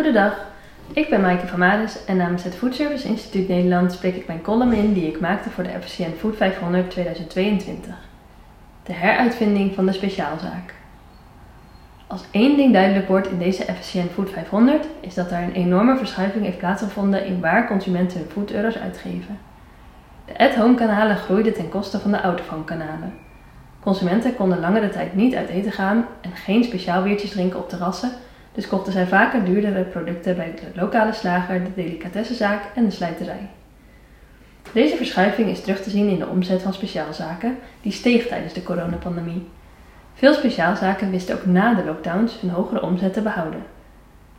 Goedendag, ik ben Maaike van Maris en namens het Food Service Instituut Nederland spreek ik mijn column in die ik maakte voor de FCN Food 500 2022. De heruitvinding van de speciaalzaak. Als één ding duidelijk wordt in deze FCN Food 500 is dat er een enorme verschuiving heeft plaatsgevonden in waar consumenten hun foodeuro's uitgeven. De at-home kanalen groeiden ten koste van de out-of-home kanalen. Consumenten konden langere tijd niet uit eten gaan en geen speciaal biertjes drinken op terrassen dus kochten zij vaker duurdere producten bij de lokale slager, de delicatessenzaak en de slijterij. Deze verschuiving is terug te zien in de omzet van speciaalzaken, die steeg tijdens de coronapandemie. Veel speciaalzaken wisten ook na de lockdowns hun hogere omzet te behouden.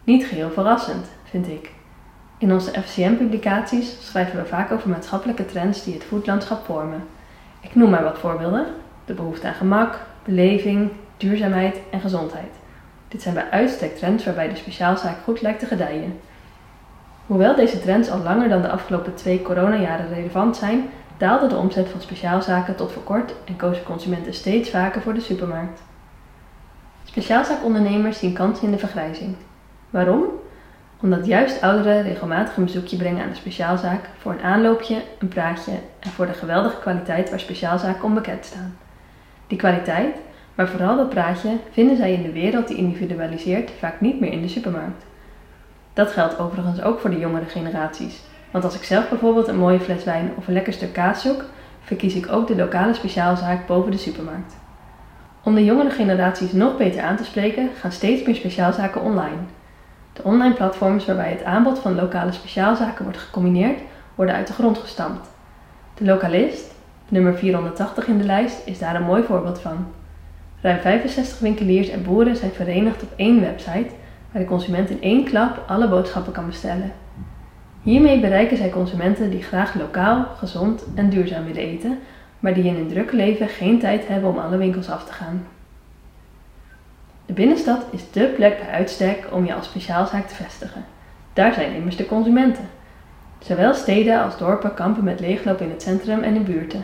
Niet geheel verrassend, vind ik. In onze FCM-publicaties schrijven we vaak over maatschappelijke trends die het voedlandschap vormen. Ik noem maar wat voorbeelden: de behoefte aan gemak, beleving, duurzaamheid en gezondheid. Dit zijn bij uitstek trends waarbij de speciaalzaak goed lijkt te gedijen. Hoewel deze trends al langer dan de afgelopen twee coronajaren relevant zijn, daalde de omzet van speciaalzaken tot voor kort en kozen consumenten steeds vaker voor de supermarkt. Speciaalzaakondernemers zien kansen in de vergrijzing. Waarom? Omdat juist ouderen regelmatig een bezoekje brengen aan de speciaalzaak voor een aanloopje, een praatje en voor de geweldige kwaliteit waar speciaalzaken onbekend staan. Die kwaliteit, maar vooral dat praatje vinden zij in de wereld die individualiseert vaak niet meer in de supermarkt. Dat geldt overigens ook voor de jongere generaties. Want als ik zelf bijvoorbeeld een mooie fles wijn of een lekker stuk kaas zoek, verkies ik ook de lokale speciaalzaak boven de supermarkt. Om de jongere generaties nog beter aan te spreken, gaan steeds meer speciaalzaken online. De online platforms waarbij het aanbod van lokale speciaalzaken wordt gecombineerd, worden uit de grond gestampt. De Lokalist, nummer 480 in de lijst, is daar een mooi voorbeeld van. Ruim 65 winkeliers en boeren zijn verenigd op één website waar de consument in één klap alle boodschappen kan bestellen. Hiermee bereiken zij consumenten die graag lokaal, gezond en duurzaam willen eten, maar die in hun drukke leven geen tijd hebben om alle winkels af te gaan. De binnenstad is dé plek bij uitstek om je als speciaalzaak te vestigen. Daar zijn immers de consumenten. Zowel steden als dorpen kampen met leegloop in het centrum en in buurten.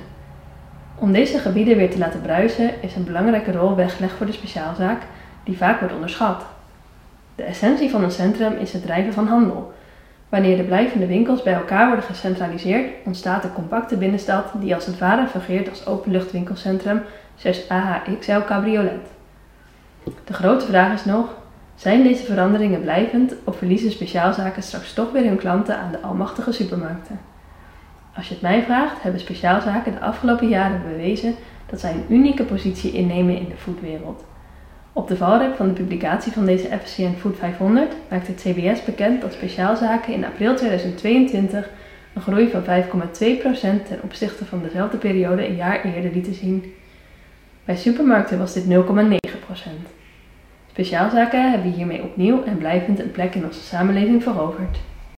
Om deze gebieden weer te laten bruisen is een belangrijke rol weggelegd voor de speciaalzaak, die vaak wordt onderschat. De essentie van een centrum is het drijven van handel. Wanneer de blijvende winkels bij elkaar worden gecentraliseerd, ontstaat een compacte binnenstad die als het ware fungeert als openluchtwinkelcentrum 6 AHXL cabriolet. De grote vraag is nog, zijn deze veranderingen blijvend of verliezen speciaalzaken straks toch weer hun klanten aan de almachtige supermarkten? Als je het mij vraagt, hebben speciaalzaken de afgelopen jaren bewezen dat zij een unieke positie innemen in de foodwereld. Op de valrep van de publicatie van deze FCN Food 500 maakt het CBS bekend dat speciaalzaken in april 2022 een groei van 5,2% ten opzichte van dezelfde periode een jaar eerder lieten zien. Bij supermarkten was dit 0,9%. Speciaalzaken hebben hiermee opnieuw en blijvend een plek in onze samenleving veroverd.